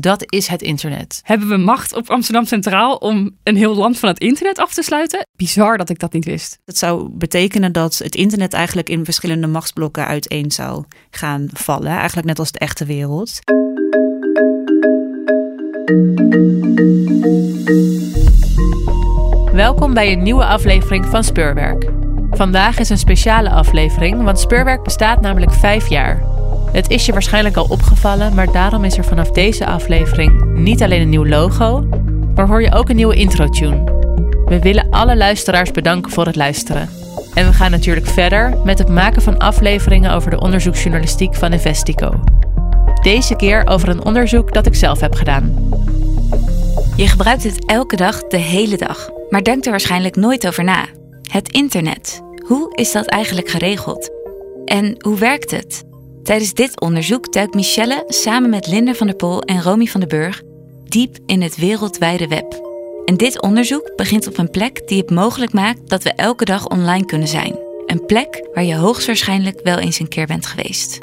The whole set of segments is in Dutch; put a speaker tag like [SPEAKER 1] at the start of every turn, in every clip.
[SPEAKER 1] Dat is het internet.
[SPEAKER 2] Hebben we macht op Amsterdam Centraal om een heel land van het internet af te sluiten? Bizar dat ik dat niet wist.
[SPEAKER 3] Dat zou betekenen dat het internet eigenlijk in verschillende machtsblokken uiteen zou gaan vallen. Eigenlijk net als de echte wereld.
[SPEAKER 1] Welkom bij een nieuwe aflevering van Speurwerk. Vandaag is een speciale aflevering, want Speurwerk bestaat namelijk vijf jaar. Het is je waarschijnlijk al opgevallen, maar daarom is er vanaf deze aflevering niet alleen een nieuw logo, maar hoor je ook een nieuwe intro-tune. We willen alle luisteraars bedanken voor het luisteren. En we gaan natuurlijk verder met het maken van afleveringen over de onderzoeksjournalistiek van Investico. Deze keer over een onderzoek dat ik zelf heb gedaan.
[SPEAKER 4] Je gebruikt het elke dag, de hele dag, maar denkt er waarschijnlijk nooit over na. Het internet. Hoe is dat eigenlijk geregeld? En hoe werkt het? Tijdens dit onderzoek duikt Michelle samen met Linda van der Pol en Romy van den Burg diep in het wereldwijde web. En dit onderzoek begint op een plek die het mogelijk maakt dat we elke dag online kunnen zijn. Een plek waar je hoogstwaarschijnlijk wel eens een keer bent geweest.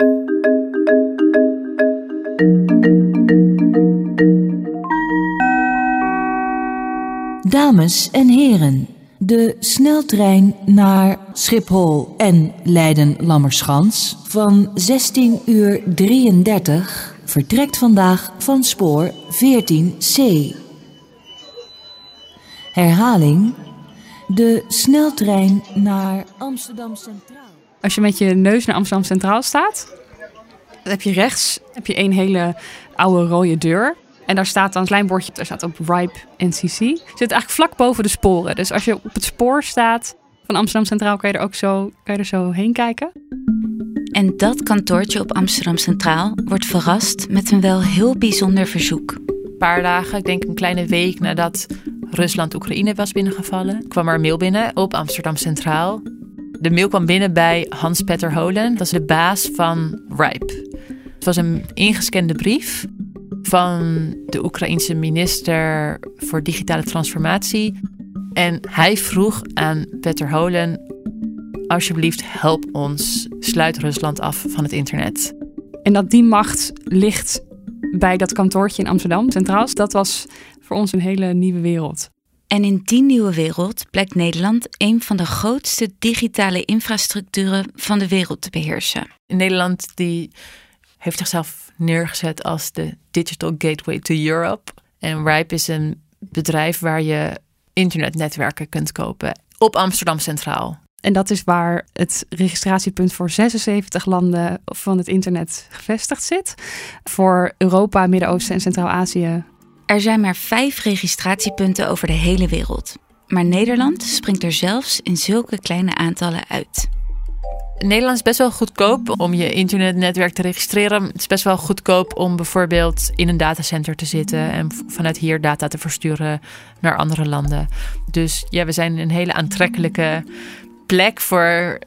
[SPEAKER 5] Dames en heren, de sneltrein naar Schiphol en Leiden-Lammerschans van 16 uur 33 vertrekt vandaag van spoor 14C. Herhaling, de sneltrein naar Amsterdam Centraal.
[SPEAKER 2] Als je met je neus naar Amsterdam Centraal staat, dan heb je rechts heb je een hele oude rode deur. En daar staat dan een klein bordje, daar staat op RIPE NCC. Zit eigenlijk vlak boven de sporen. Dus als je op het spoor staat van Amsterdam Centraal, kan je er ook zo, kan je er zo heen kijken.
[SPEAKER 4] En dat kantoortje op Amsterdam Centraal wordt verrast met een wel heel bijzonder verzoek.
[SPEAKER 1] Een paar dagen, ik denk een kleine week nadat Rusland Oekraïne was binnengevallen, kwam er een mail binnen op Amsterdam Centraal. De mail kwam binnen bij Hans Petter Holen, dat is de baas van RIPE. Het was een ingescande brief van de Oekraïense minister voor digitale transformatie. En hij vroeg aan Petter Holen: alsjeblieft, help ons, sluit Rusland af van het internet.
[SPEAKER 2] En dat die macht ligt bij dat kantoortje in Amsterdam Centraal, dat was voor ons een hele nieuwe wereld.
[SPEAKER 4] En in die nieuwe wereld blijkt Nederland een van de grootste digitale infrastructuren van de wereld te beheersen.
[SPEAKER 1] Nederland die heeft zichzelf neergezet als de Digital Gateway to Europe. En Ripe is een bedrijf waar je internetnetwerken kunt kopen op Amsterdam Centraal.
[SPEAKER 2] En dat is waar het registratiepunt voor 76 landen van het internet gevestigd zit. Voor Europa, Midden-Oosten en Centraal-Azië.
[SPEAKER 4] Er zijn maar vijf registratiepunten over de hele wereld. Maar Nederland springt er zelfs in zulke kleine aantallen uit.
[SPEAKER 1] Nederland is best wel goedkoop om je internetnetwerk te registreren. Het is best wel goedkoop om bijvoorbeeld in een datacenter te zitten en vanuit hier data te versturen naar andere landen. Dus ja, we zijn een hele aantrekkelijke plek voor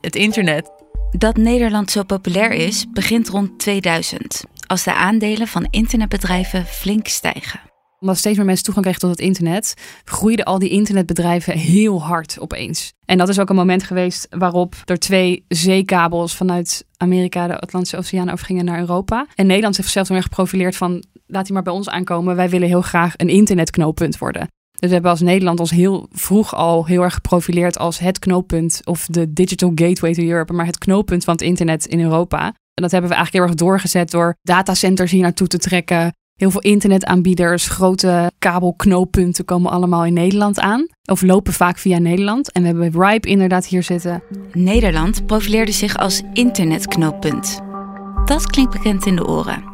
[SPEAKER 1] het internet.
[SPEAKER 4] Dat Nederland zo populair is, begint rond 2000, als de aandelen van internetbedrijven flink stijgen
[SPEAKER 2] omdat steeds meer mensen toegang kregen tot het internet, groeiden al die internetbedrijven heel hard opeens. En dat is ook een moment geweest waarop er twee zeekabels vanuit Amerika de Atlantische Oceaan overgingen naar Europa. En Nederland heeft zichzelf erg geprofileerd van laat die maar bij ons aankomen. Wij willen heel graag een internetknooppunt worden. Dus we hebben als Nederland ons heel vroeg al heel erg geprofileerd als het knooppunt of de digital gateway to Europe, maar het knooppunt van het internet in Europa. En dat hebben we eigenlijk heel erg doorgezet door datacenters hier naartoe te trekken, Heel veel internetaanbieders, grote kabelknooppunten komen allemaal in Nederland aan. Of lopen vaak via Nederland. En we hebben Ripe inderdaad hier zitten.
[SPEAKER 4] Nederland profileerde zich als internetknooppunt. Dat klinkt bekend in de oren.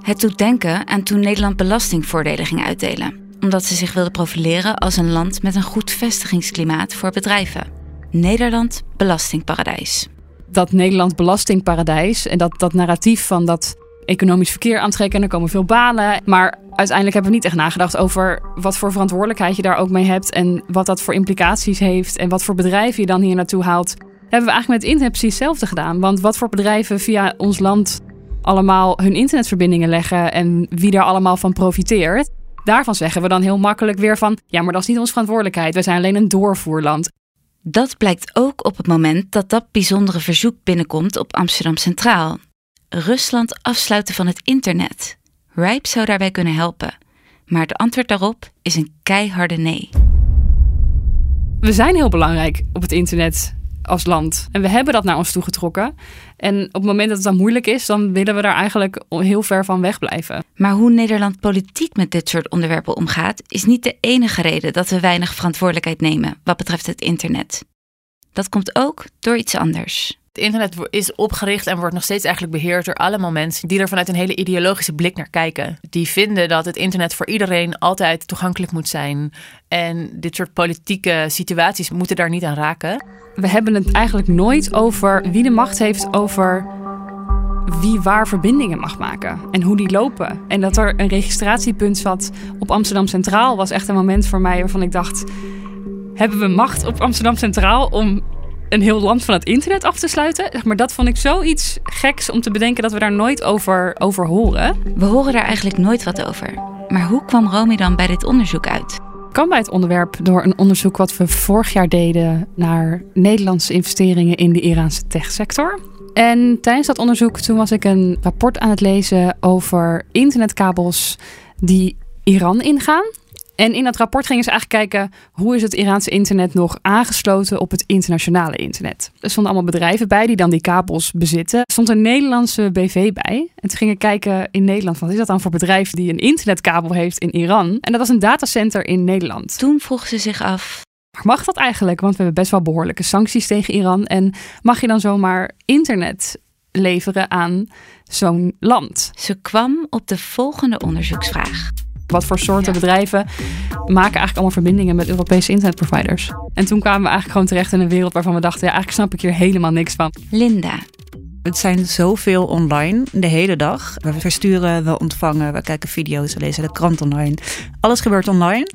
[SPEAKER 4] Het doet denken aan toen Nederland belastingvoordelen ging uitdelen. Omdat ze zich wilden profileren als een land met een goed vestigingsklimaat voor bedrijven. Nederland belastingparadijs.
[SPEAKER 2] Dat Nederland belastingparadijs en dat, dat narratief van dat economisch verkeer aantrekken. Er komen veel banen. Maar uiteindelijk hebben we niet echt nagedacht over wat voor verantwoordelijkheid je daar ook mee hebt. En wat dat voor implicaties heeft. En wat voor bedrijven je dan hier naartoe haalt. hebben we eigenlijk met internet precies hetzelfde gedaan. Want wat voor bedrijven via ons land allemaal hun internetverbindingen leggen. En wie daar allemaal van profiteert. Daarvan zeggen we dan heel makkelijk weer van: ja, maar dat is niet onze verantwoordelijkheid. We zijn alleen een doorvoerland.
[SPEAKER 4] Dat blijkt ook op het moment dat dat bijzondere verzoek binnenkomt op Amsterdam Centraal. Rusland afsluiten van het internet. Ripe zou daarbij kunnen helpen. Maar het antwoord daarop is een keiharde nee.
[SPEAKER 2] We zijn heel belangrijk op het internet als land. En we hebben dat naar ons toe getrokken. En op het moment dat het dan moeilijk is, dan willen we daar eigenlijk heel ver van wegblijven.
[SPEAKER 4] Maar hoe Nederland politiek met dit soort onderwerpen omgaat, is niet de enige reden dat we weinig verantwoordelijkheid nemen wat betreft het internet. Dat komt ook door iets anders.
[SPEAKER 1] Het internet is opgericht en wordt nog steeds eigenlijk beheerd door allemaal mensen die er vanuit een hele ideologische blik naar kijken. Die vinden dat het internet voor iedereen altijd toegankelijk moet zijn. En dit soort politieke situaties moeten daar niet aan raken.
[SPEAKER 2] We hebben het eigenlijk nooit over wie de macht heeft over wie waar verbindingen mag maken en hoe die lopen. En dat er een registratiepunt zat op Amsterdam Centraal was echt een moment voor mij waarvan ik dacht: hebben we macht op Amsterdam Centraal om een heel land van het internet af te sluiten. Maar dat vond ik zoiets geks om te bedenken dat we daar nooit over, over horen.
[SPEAKER 4] We horen daar eigenlijk nooit wat over. Maar hoe kwam Romy dan bij dit onderzoek uit?
[SPEAKER 2] Kan bij het onderwerp door een onderzoek wat we vorig jaar deden naar Nederlandse investeringen in de Iraanse techsector. En tijdens dat onderzoek toen was ik een rapport aan het lezen over internetkabels die Iran ingaan. En in dat rapport gingen ze eigenlijk kijken hoe is het Iraanse internet nog aangesloten op het internationale internet. Er stonden allemaal bedrijven bij die dan die kabels bezitten. Er stond een Nederlandse BV bij. En toen gingen kijken in Nederland, wat is dat dan voor bedrijf die een internetkabel heeft in Iran? En dat was een datacenter in Nederland.
[SPEAKER 4] Toen vroegen ze zich af.
[SPEAKER 2] Mag dat eigenlijk? Want we hebben best wel behoorlijke sancties tegen Iran. En mag je dan zomaar internet leveren aan zo'n land?
[SPEAKER 4] Ze kwam op de volgende onderzoeksvraag.
[SPEAKER 2] Wat voor soorten bedrijven maken eigenlijk allemaal verbindingen met Europese internetproviders? En toen kwamen we eigenlijk gewoon terecht in een wereld waarvan we dachten, ja, eigenlijk snap ik hier helemaal niks van.
[SPEAKER 4] Linda.
[SPEAKER 3] Het zijn zoveel online de hele dag. We versturen, we ontvangen, we kijken video's, we lezen de krant online. Alles gebeurt online.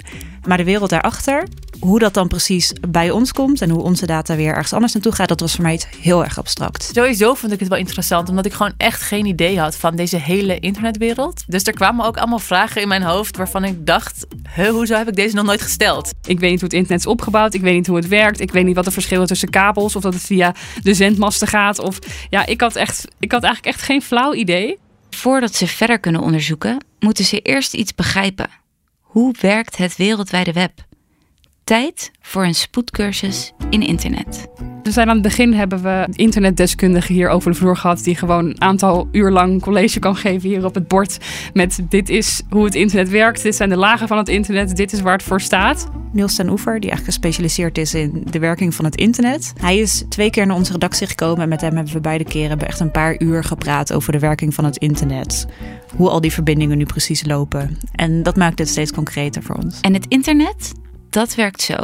[SPEAKER 3] Maar de wereld daarachter, hoe dat dan precies bij ons komt en hoe onze data weer ergens anders naartoe gaat, dat was voor mij iets heel erg abstract.
[SPEAKER 1] Sowieso vond ik het wel interessant, omdat ik gewoon echt geen idee had van deze hele internetwereld. Dus er kwamen ook allemaal vragen in mijn hoofd waarvan ik dacht, huh, hoezo heb ik deze nog nooit gesteld?
[SPEAKER 2] Ik weet niet hoe het internet is opgebouwd, ik weet niet hoe het werkt, ik weet niet wat de verschillen tussen kabels of dat het via de zendmasten gaat. Of ja, ik had, echt, ik had eigenlijk echt geen flauw idee.
[SPEAKER 4] Voordat ze verder kunnen onderzoeken, moeten ze eerst iets begrijpen. Hoe werkt het wereldwijde web? Tijd voor een spoedcursus in internet.
[SPEAKER 2] We zijn aan het begin hebben we internetdeskundigen hier over de vloer gehad die gewoon een aantal uur lang college kan geven hier op het bord met dit is hoe het internet werkt, dit zijn de lagen van het internet, dit is waar het voor staat.
[SPEAKER 3] Niels ten Oever, die eigenlijk gespecialiseerd is in de werking van het internet. Hij is twee keer naar onze redactie gekomen en met hem hebben we beide keren echt een paar uur gepraat over de werking van het internet. Hoe al die verbindingen nu precies lopen. En dat maakt het steeds concreter voor ons.
[SPEAKER 4] En het internet, dat werkt zo.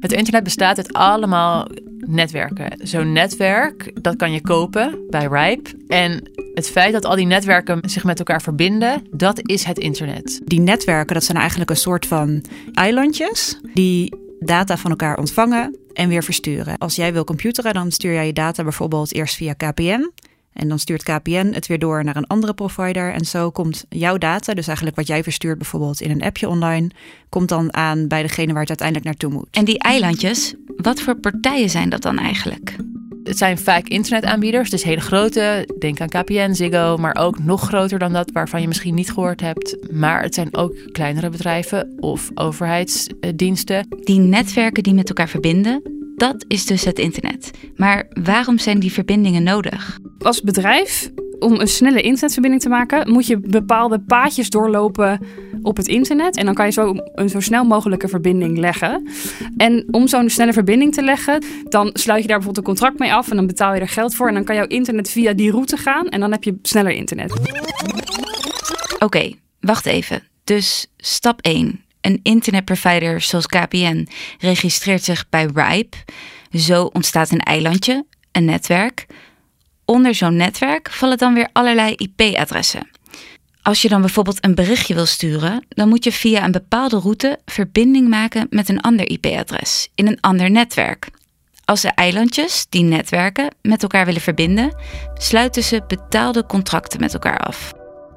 [SPEAKER 1] Het internet bestaat uit allemaal netwerken. Zo'n netwerk, dat kan je kopen bij Ripe. En het feit dat al die netwerken zich met elkaar verbinden, dat is het internet.
[SPEAKER 3] Die netwerken, dat zijn eigenlijk een soort van eilandjes die data van elkaar ontvangen en weer versturen. Als jij wil computeren, dan stuur jij je data bijvoorbeeld eerst via KPN. En dan stuurt KPN het weer door naar een andere provider. En zo komt jouw data, dus eigenlijk wat jij verstuurt bijvoorbeeld in een appje online, komt dan aan bij degene waar het uiteindelijk naartoe moet.
[SPEAKER 4] En die eilandjes, wat voor partijen zijn dat dan eigenlijk?
[SPEAKER 1] Het zijn vaak internetaanbieders, dus hele grote. Denk aan KPN, Ziggo, maar ook nog groter dan dat waarvan je misschien niet gehoord hebt. Maar het zijn ook kleinere bedrijven of overheidsdiensten.
[SPEAKER 4] Die netwerken die met elkaar verbinden, dat is dus het internet. Maar waarom zijn die verbindingen nodig?
[SPEAKER 2] Als bedrijf, om een snelle internetverbinding te maken, moet je bepaalde paadjes doorlopen op het internet. En dan kan je zo een zo snel mogelijke verbinding leggen. En om zo'n snelle verbinding te leggen, dan sluit je daar bijvoorbeeld een contract mee af en dan betaal je er geld voor. En dan kan jouw internet via die route gaan en dan heb je sneller internet.
[SPEAKER 4] Oké, wacht even. Dus stap 1. Een internetprovider zoals KPN registreert zich bij Ripe. Zo ontstaat een eilandje, een netwerk. Onder zo'n netwerk vallen dan weer allerlei IP-adressen. Als je dan bijvoorbeeld een berichtje wil sturen, dan moet je via een bepaalde route verbinding maken met een ander IP-adres in een ander netwerk. Als de eilandjes, die netwerken, met elkaar willen verbinden, sluiten ze betaalde contracten met elkaar af.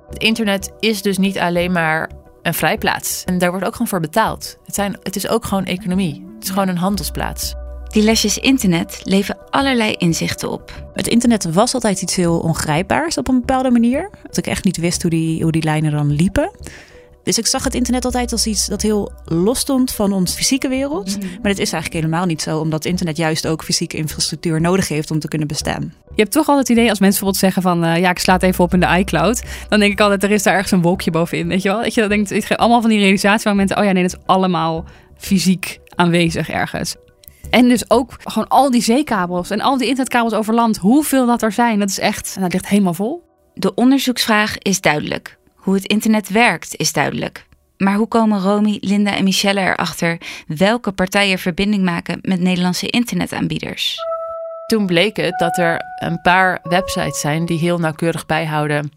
[SPEAKER 1] Het internet is dus niet alleen maar een vrijplaats. En daar wordt ook gewoon voor betaald. Het, zijn, het is ook gewoon economie. Het is gewoon een handelsplaats.
[SPEAKER 4] Die lesjes internet leveren allerlei inzichten op.
[SPEAKER 3] Het internet was altijd iets heel ongrijpbaars op een bepaalde manier. Dat ik echt niet wist hoe die, hoe die lijnen dan liepen. Dus ik zag het internet altijd als iets dat heel los stond van onze fysieke wereld. Maar dat is eigenlijk helemaal niet zo, omdat internet juist ook fysieke infrastructuur nodig heeft om te kunnen bestaan.
[SPEAKER 2] Je hebt toch altijd het idee als mensen bijvoorbeeld zeggen van eh, ja, ik sla het even op in de iCloud. Dan denk ik altijd, er is daar ergens een wolkje bovenin. Weet je wel? Dat je dan denkt, allemaal van die realisatiemomenten. Oh ja, nee, dat is allemaal fysiek aanwezig ergens. En dus ook gewoon al die zeekabels en al die internetkabels over land. Hoeveel dat er zijn, dat is echt, dat ligt helemaal vol.
[SPEAKER 4] De onderzoeksvraag is duidelijk. Hoe het internet werkt is duidelijk. Maar hoe komen Romy, Linda en Michelle erachter welke partijen verbinding maken met Nederlandse internetaanbieders?
[SPEAKER 1] Toen bleek het dat er een paar websites zijn die heel nauwkeurig bijhouden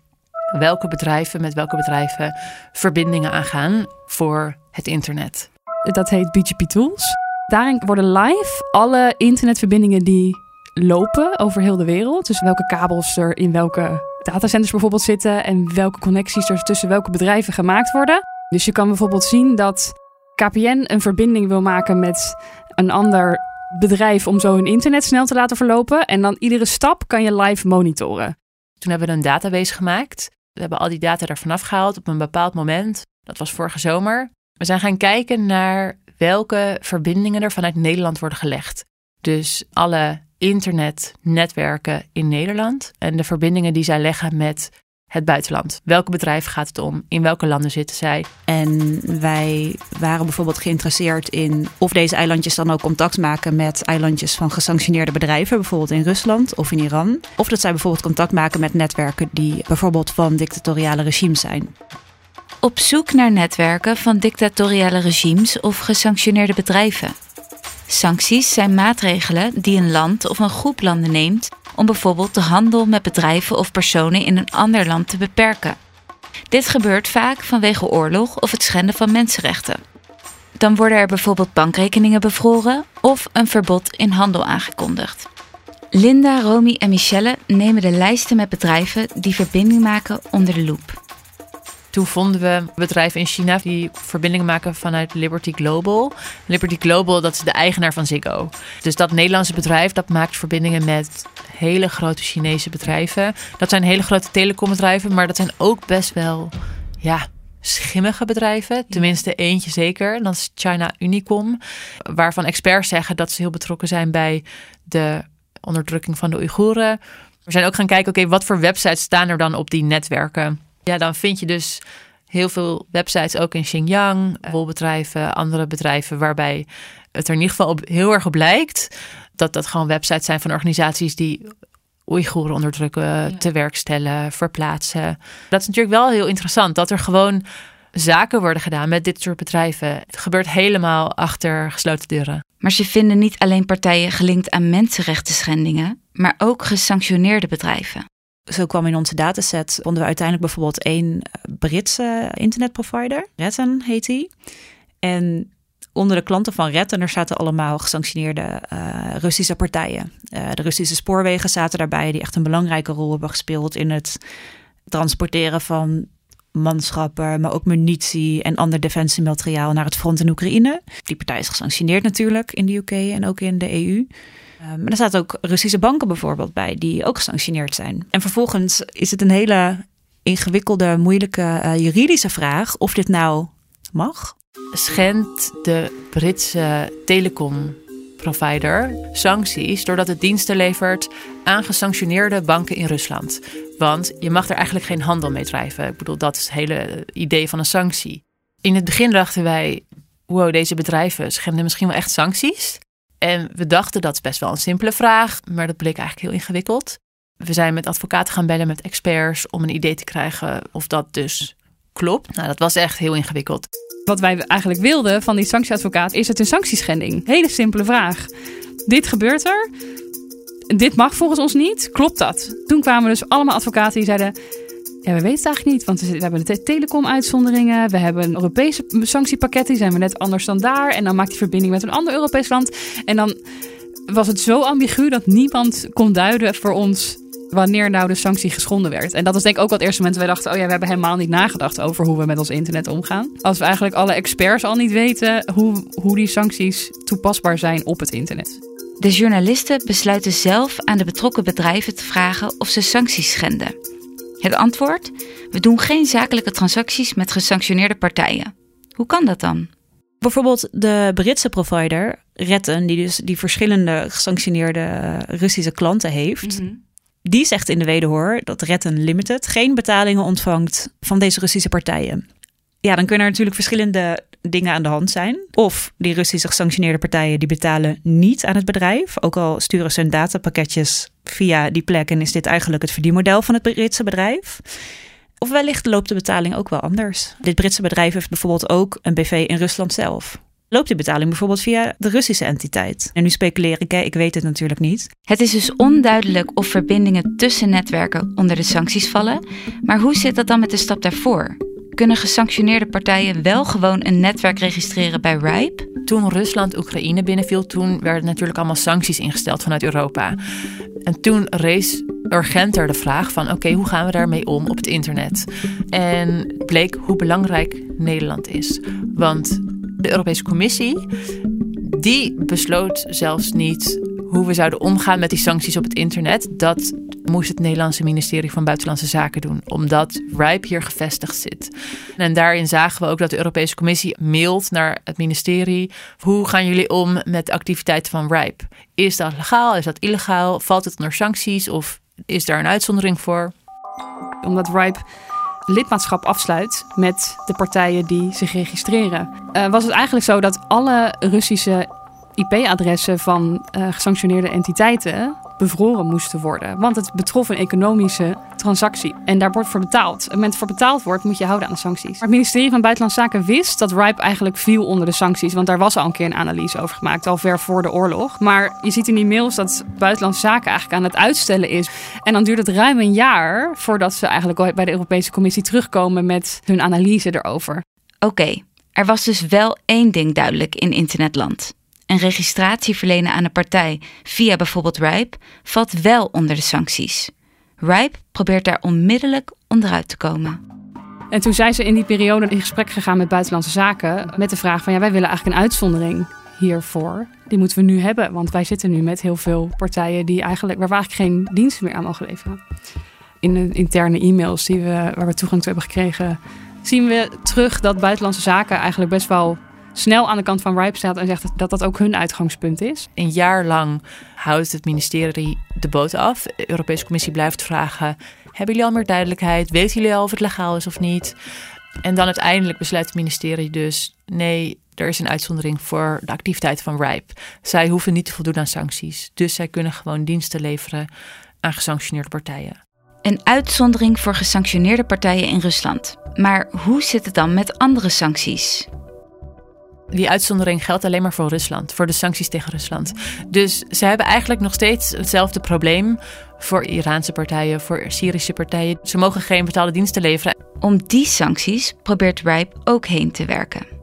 [SPEAKER 1] welke bedrijven met welke bedrijven verbindingen aangaan voor het internet.
[SPEAKER 2] Dat heet BGP Tools. Daarin worden live alle internetverbindingen die lopen over heel de wereld. Dus welke kabels er in welke datacenters bijvoorbeeld zitten en welke connecties er tussen welke bedrijven gemaakt worden. Dus je kan bijvoorbeeld zien dat KPN een verbinding wil maken met een ander bedrijf om zo hun internet snel te laten verlopen. En dan iedere stap kan je live monitoren.
[SPEAKER 1] Toen hebben we een database gemaakt. We hebben al die data er vanaf gehaald op een bepaald moment. Dat was vorige zomer. We zijn gaan kijken naar welke verbindingen er vanuit Nederland worden gelegd. Dus alle internetnetwerken in Nederland en de verbindingen die zij leggen met het buitenland. Welke bedrijven gaat het om? In welke landen zitten zij?
[SPEAKER 3] En wij waren bijvoorbeeld geïnteresseerd in of deze eilandjes dan ook contact maken met eilandjes van gesanctioneerde bedrijven, bijvoorbeeld in Rusland of in Iran. Of dat zij bijvoorbeeld contact maken met netwerken die bijvoorbeeld van dictatoriale regimes zijn.
[SPEAKER 4] Op zoek naar netwerken van dictatoriale regimes of gesanctioneerde bedrijven. Sancties zijn maatregelen die een land of een groep landen neemt om bijvoorbeeld de handel met bedrijven of personen in een ander land te beperken. Dit gebeurt vaak vanwege oorlog of het schenden van mensenrechten. Dan worden er bijvoorbeeld bankrekeningen bevroren of een verbod in handel aangekondigd. Linda, Romy en Michelle nemen de lijsten met bedrijven die verbinding maken onder de loep.
[SPEAKER 1] Toen vonden we bedrijven in China die verbindingen maken vanuit Liberty Global. Liberty Global, dat is de eigenaar van Ziggo. Dus dat Nederlandse bedrijf, dat maakt verbindingen met hele grote Chinese bedrijven. Dat zijn hele grote telecombedrijven, maar dat zijn ook best wel, ja, schimmige bedrijven. Tenminste, eentje zeker. Dat is China Unicom. Waarvan experts zeggen dat ze heel betrokken zijn bij de onderdrukking van de Oeigoeren. We zijn ook gaan kijken, oké, wat voor websites staan er dan op die netwerken? Ja, dan vind je dus heel veel websites ook in Xinjiang, wolbedrijven, andere bedrijven, waarbij het er in ieder geval op, heel erg op lijkt dat dat gewoon websites zijn van organisaties die Oeigoeren onderdrukken, te werk stellen, verplaatsen. Dat is natuurlijk wel heel interessant dat er gewoon zaken worden gedaan met dit soort bedrijven. Het gebeurt helemaal achter gesloten deuren.
[SPEAKER 4] Maar ze vinden niet alleen partijen gelinkt aan mensenrechten schendingen, maar ook gesanctioneerde bedrijven.
[SPEAKER 3] Zo kwam in onze dataset, vonden we uiteindelijk bijvoorbeeld één Britse internetprovider. Retten heet die. En onder de klanten van Retten er zaten allemaal gesanctioneerde uh, Russische partijen. Uh, de Russische spoorwegen zaten daarbij, die echt een belangrijke rol hebben gespeeld in het transporteren van manschappen, maar ook munitie en ander defensiemateriaal naar het front in Oekraïne. Die partij is gesanctioneerd natuurlijk in de UK en ook in de EU. Um, maar er zaten ook Russische banken bijvoorbeeld bij, die ook gesanctioneerd zijn. En vervolgens is het een hele ingewikkelde, moeilijke uh, juridische vraag of dit nou mag.
[SPEAKER 1] Schendt de Britse telecomprovider sancties doordat het diensten levert aan gesanctioneerde banken in Rusland? Want je mag er eigenlijk geen handel mee drijven. Ik bedoel, dat is het hele idee van een sanctie. In het begin dachten wij, wow, deze bedrijven schenden misschien wel echt sancties. En we dachten dat is best wel een simpele vraag, maar dat bleek eigenlijk heel ingewikkeld. We zijn met advocaten gaan bellen, met experts, om een idee te krijgen of dat dus klopt. Nou, dat was echt heel ingewikkeld.
[SPEAKER 2] Wat wij eigenlijk wilden van die sanctieadvocaat, is het een sanctieschending? Hele simpele vraag. Dit gebeurt er. Dit mag volgens ons niet. Klopt dat? Toen kwamen dus allemaal advocaten die zeiden: ja, we weten het eigenlijk niet, want we hebben de telecom-uitzonderingen. We hebben een Europese sanctiepakket, die zijn we net anders dan daar. En dan maakt die verbinding met een ander Europees land. En dan was het zo ambigu dat niemand kon duiden voor ons wanneer nou de sanctie geschonden werd. En dat was denk ik ook al het eerste moment dat wij dachten... oh ja, we hebben helemaal niet nagedacht over hoe we met ons internet omgaan. Als we eigenlijk alle experts al niet weten hoe, hoe die sancties toepasbaar zijn op het internet.
[SPEAKER 4] De journalisten besluiten zelf aan de betrokken bedrijven te vragen of ze sancties schenden. Het antwoord? We doen geen zakelijke transacties met gesanctioneerde partijen. Hoe kan dat dan?
[SPEAKER 3] Bijvoorbeeld de Britse provider Retten, die dus die verschillende gesanctioneerde Russische klanten heeft, die zegt in de wederhoor dat Retten Limited geen betalingen ontvangt van deze Russische partijen. Ja, dan kunnen er natuurlijk verschillende dingen aan de hand zijn. Of die Russische gesanctioneerde partijen die betalen niet aan het bedrijf, ook al sturen ze hun datapakketjes via die plek en is dit eigenlijk het verdienmodel van het Britse bedrijf. Of wellicht loopt de betaling ook wel anders. Dit Britse bedrijf heeft bijvoorbeeld ook een BV in Rusland zelf. Loopt die betaling bijvoorbeeld via de Russische entiteit? En nu speculeer ik, ik weet het natuurlijk niet.
[SPEAKER 4] Het is dus onduidelijk of verbindingen tussen netwerken onder de sancties vallen. Maar hoe zit dat dan met de stap daarvoor? Kunnen gesanctioneerde partijen wel gewoon een netwerk registreren bij RIPE?
[SPEAKER 1] Toen Rusland Oekraïne binnenviel, toen werden natuurlijk allemaal sancties ingesteld vanuit Europa. En toen rees urgenter de vraag van oké, hoe gaan we daarmee om op het internet? En bleek hoe belangrijk Nederland is. Want de Europese Commissie, die besloot zelfs niet hoe we zouden omgaan met die sancties op het internet. Dat moest het Nederlandse ministerie van Buitenlandse Zaken doen, omdat RIPE hier gevestigd zit. En daarin zagen we ook dat de Europese Commissie mailt naar het ministerie. Hoe gaan jullie om met de activiteiten van RIPE? Is dat legaal? Is dat illegaal? Valt het onder sancties of is daar een uitzondering voor?
[SPEAKER 2] Omdat RIPE lidmaatschap afsluit met de partijen die zich registreren. Uh, was het eigenlijk zo dat alle Russische IP-adressen van uh, gesanctioneerde entiteiten bevroren moesten worden. Want het betrof een economische transactie. En daar wordt voor betaald. Op het moment voor betaald wordt, moet je houden aan de sancties. Het ministerie van Buitenlandse Zaken wist dat RIPE eigenlijk viel onder de sancties. Want daar was al een keer een analyse over gemaakt, al ver voor de oorlog. Maar je ziet in die mails dat Buitenlandse Zaken eigenlijk aan het uitstellen is. En dan duurt het ruim een jaar voordat ze eigenlijk bij de Europese Commissie terugkomen met hun analyse erover.
[SPEAKER 4] Oké, er was dus wel één ding duidelijk in internetland. Een registratie verlenen aan een partij via bijvoorbeeld RIPE valt wel onder de sancties. RIPE probeert daar onmiddellijk onderuit te komen.
[SPEAKER 2] En toen zijn ze in die periode in gesprek gegaan met Buitenlandse Zaken met de vraag van ja, wij willen eigenlijk een uitzondering hiervoor. Die moeten we nu hebben, want wij zitten nu met heel veel partijen die eigenlijk, waar we eigenlijk geen diensten meer aan mogen leveren. In de interne e-mails die we, waar we toegang toe hebben gekregen, zien we terug dat Buitenlandse Zaken eigenlijk best wel snel aan de kant van RIPE staat en zegt dat dat ook hun uitgangspunt is.
[SPEAKER 1] Een jaar lang houdt het ministerie de boot af. De Europese Commissie blijft vragen: hebben jullie al meer duidelijkheid? Weten jullie al of het legaal is of niet? En dan uiteindelijk besluit het ministerie dus: nee, er is een uitzondering voor de activiteit van RIPE. Zij hoeven niet te voldoen aan sancties. Dus zij kunnen gewoon diensten leveren aan gesanctioneerde partijen.
[SPEAKER 4] Een uitzondering voor gesanctioneerde partijen in Rusland. Maar hoe zit het dan met andere sancties?
[SPEAKER 1] Die uitzondering geldt alleen maar voor Rusland, voor de sancties tegen Rusland. Dus ze hebben eigenlijk nog steeds hetzelfde probleem voor Iraanse partijen, voor Syrische partijen. Ze mogen geen betaalde diensten leveren.
[SPEAKER 4] Om die sancties probeert RIPE ook heen te werken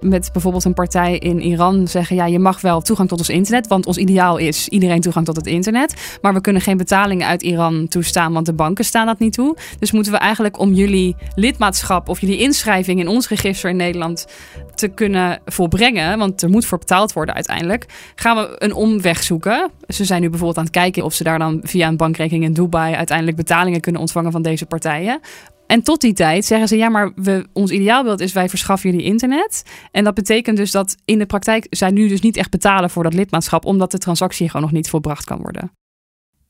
[SPEAKER 2] met bijvoorbeeld een partij in Iran zeggen: ja, je mag wel toegang tot ons internet, want ons ideaal is iedereen toegang tot het internet. Maar we kunnen geen betalingen uit Iran toestaan, want de banken staan dat niet toe. Dus moeten we eigenlijk om jullie lidmaatschap of jullie inschrijving in ons register in Nederland te kunnen volbrengen, want er moet voor betaald worden uiteindelijk, gaan we een omweg zoeken. Ze zijn nu bijvoorbeeld aan het kijken of ze daar dan via een bankrekening in Dubai uiteindelijk betalingen kunnen ontvangen van deze partijen. En tot die tijd zeggen ze: ja, maar we, ons ideaalbeeld is wij verschaffen jullie internet. En dat betekent dus dat in de praktijk zij nu dus niet echt betalen voor dat lidmaatschap, omdat de transactie gewoon nog niet volbracht kan worden.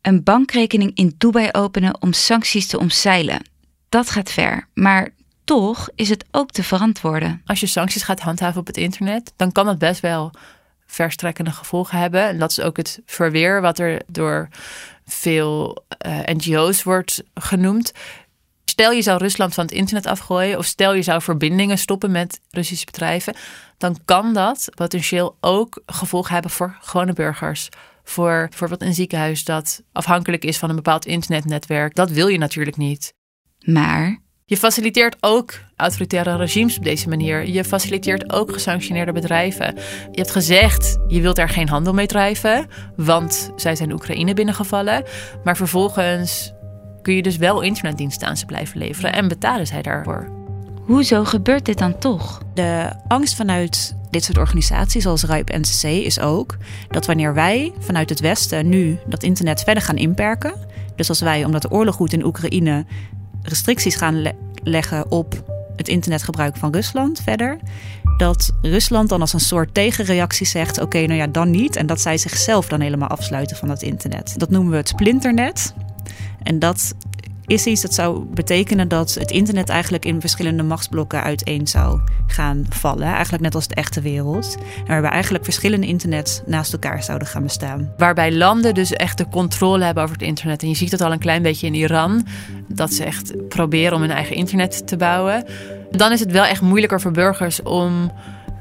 [SPEAKER 4] Een bankrekening in Dubai openen om sancties te omzeilen. Dat gaat ver, maar toch is het ook te verantwoorden.
[SPEAKER 1] Als je sancties gaat handhaven op het internet, dan kan dat best wel verstrekkende gevolgen hebben. En dat is ook het verweer wat er door veel uh, eh, NGO's wordt genoemd. Stel je zou Rusland van het internet afgooien of stel je zou verbindingen stoppen met Russische bedrijven, dan kan dat potentieel ook gevolgen hebben voor gewone burgers. Voor bijvoorbeeld een ziekenhuis dat afhankelijk is van een bepaald internetnetwerk. Dat wil je natuurlijk niet.
[SPEAKER 4] Maar.
[SPEAKER 1] Je faciliteert ook autoritaire regimes op deze manier. Je faciliteert ook gesanctioneerde bedrijven. Je hebt gezegd, je wilt daar geen handel mee drijven, want zij zijn Oekraïne binnengevallen. Maar vervolgens kun je dus wel internetdiensten aan ze blijven leveren en betalen zij daarvoor.
[SPEAKER 4] hoezo gebeurt dit dan toch?
[SPEAKER 3] De angst vanuit dit soort organisaties zoals RIPE NCC is ook dat wanneer wij vanuit het Westen nu dat internet verder gaan inperken, dus als wij, omdat de oorlog goed in Oekraïne, restricties gaan leggen op het internetgebruik van Rusland verder, dat Rusland dan als een soort tegenreactie zegt: oké, nou ja, dan niet. En dat zij zichzelf dan helemaal afsluiten van het internet. Dat noemen we het splinternet. En dat is iets dat zou betekenen dat het internet eigenlijk in verschillende machtsblokken uiteen zou gaan vallen. Eigenlijk net als de echte wereld. Waarbij eigenlijk verschillende internets naast elkaar zouden gaan bestaan.
[SPEAKER 1] Waarbij landen dus echt de controle hebben over het internet. En je ziet het al een klein beetje in Iran. Dat ze echt proberen om hun eigen internet te bouwen. Dan is het wel echt moeilijker voor burgers om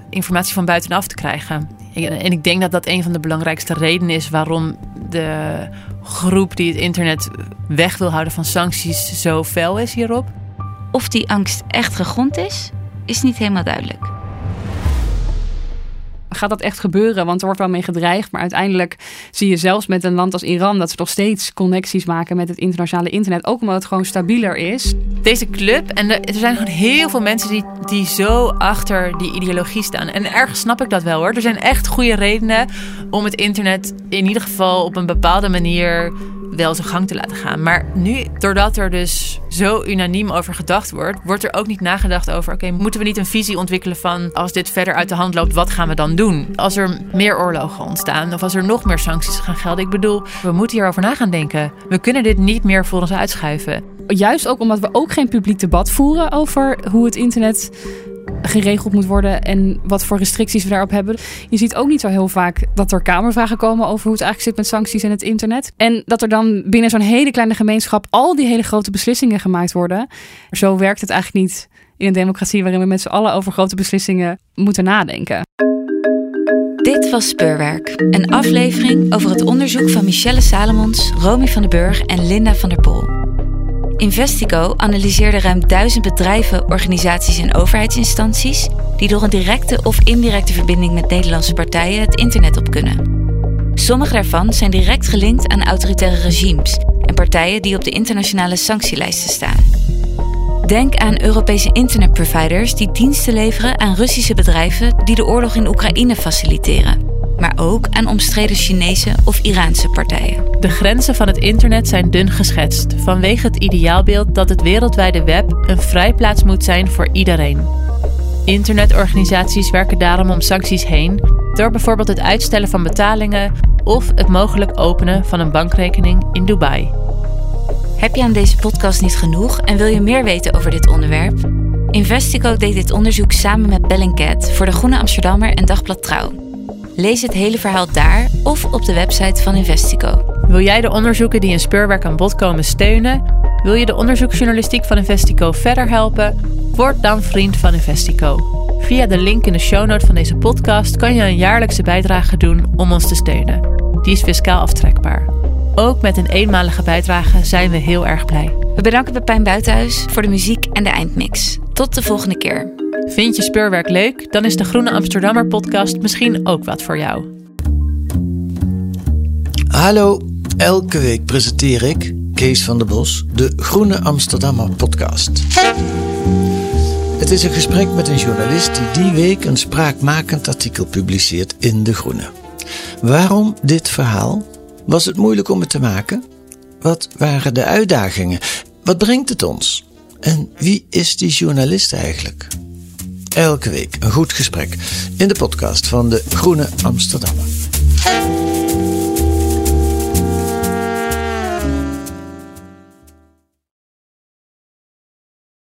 [SPEAKER 1] informatie van buitenaf te krijgen. En ik denk dat dat een van de belangrijkste redenen is waarom de groep die het internet weg wil houden van sancties zo fel is hierop.
[SPEAKER 4] Of die angst echt gegrond is, is niet helemaal duidelijk
[SPEAKER 2] gaat dat echt gebeuren? Want er wordt wel mee gedreigd. Maar uiteindelijk zie je zelfs met een land als Iran dat ze nog steeds connecties maken met het internationale internet. Ook omdat het gewoon stabieler is.
[SPEAKER 1] Deze club, en er zijn gewoon heel veel mensen die, die zo achter die ideologie staan. En ergens snap ik dat wel hoor. Er zijn echt goede redenen om het internet in ieder geval op een bepaalde manier wel zijn gang te laten gaan. Maar nu, doordat er dus zo unaniem over gedacht wordt, wordt er ook niet nagedacht over: oké, moeten we niet een visie ontwikkelen van als dit verder uit de hand loopt, wat gaan we dan doen? Als er meer oorlogen ontstaan of als er nog meer sancties gaan gelden. Ik bedoel, we moeten hierover na gaan denken. We kunnen dit niet meer voor ons uitschuiven.
[SPEAKER 2] Juist ook omdat we ook geen publiek debat voeren over hoe het internet geregeld moet worden en wat voor restricties we daarop hebben. Je ziet ook niet zo heel vaak dat er kamervragen komen over hoe het eigenlijk zit met sancties en het internet. En dat er dan binnen zo'n hele kleine gemeenschap al die hele grote beslissingen gemaakt worden. Zo werkt het eigenlijk niet in een democratie waarin we met z'n allen over grote beslissingen moeten nadenken.
[SPEAKER 4] Dit was Speurwerk, een aflevering over het onderzoek van Michelle Salomons, Romy van den Burg en Linda van der Pol. Investico analyseerde ruim duizend bedrijven, organisaties en overheidsinstanties die door een directe of indirecte verbinding met Nederlandse partijen het internet op kunnen. Sommige daarvan zijn direct gelinkt aan autoritaire regimes en partijen die op de internationale sanctielijsten staan. Denk aan Europese internetproviders die diensten leveren aan Russische bedrijven die de oorlog in Oekraïne faciliteren maar ook aan omstreden Chinese of Iraanse partijen.
[SPEAKER 1] De grenzen van het internet zijn dun geschetst vanwege het ideaalbeeld dat het wereldwijde web een vrijplaats moet zijn voor iedereen. Internetorganisaties werken daarom om sancties heen door bijvoorbeeld het uitstellen van betalingen of het mogelijk openen van een bankrekening in Dubai.
[SPEAKER 4] Heb je aan deze podcast niet genoeg en wil je meer weten over dit onderwerp? Investico deed dit onderzoek samen met Bellingcat voor de Groene Amsterdammer en Dagblad Trouw. Lees het hele verhaal daar of op de website van Investico.
[SPEAKER 1] Wil jij de onderzoeken die in speurwerk aan bod komen steunen? Wil je de onderzoeksjournalistiek van Investico verder helpen? Word dan vriend van Investico. Via de link in de shownote van deze podcast kan je een jaarlijkse bijdrage doen om ons te steunen. Die is fiscaal aftrekbaar. Ook met een eenmalige bijdrage zijn we heel erg blij.
[SPEAKER 4] We bedanken Pepijn Buitenhuis voor de muziek en de eindmix. Tot de volgende keer.
[SPEAKER 1] Vind je speurwerk leuk? Dan is de Groene Amsterdammer podcast misschien ook wat voor jou.
[SPEAKER 6] Hallo, elke week presenteer ik, Kees van der Bos, de Groene Amsterdammer podcast. Het is een gesprek met een journalist die die week een spraakmakend artikel publiceert in De Groene. Waarom dit verhaal? Was het moeilijk om het te maken? Wat waren de uitdagingen? Wat brengt het ons? En wie is die journalist eigenlijk? Elke week een goed gesprek in de podcast van de Groene Amsterdammer.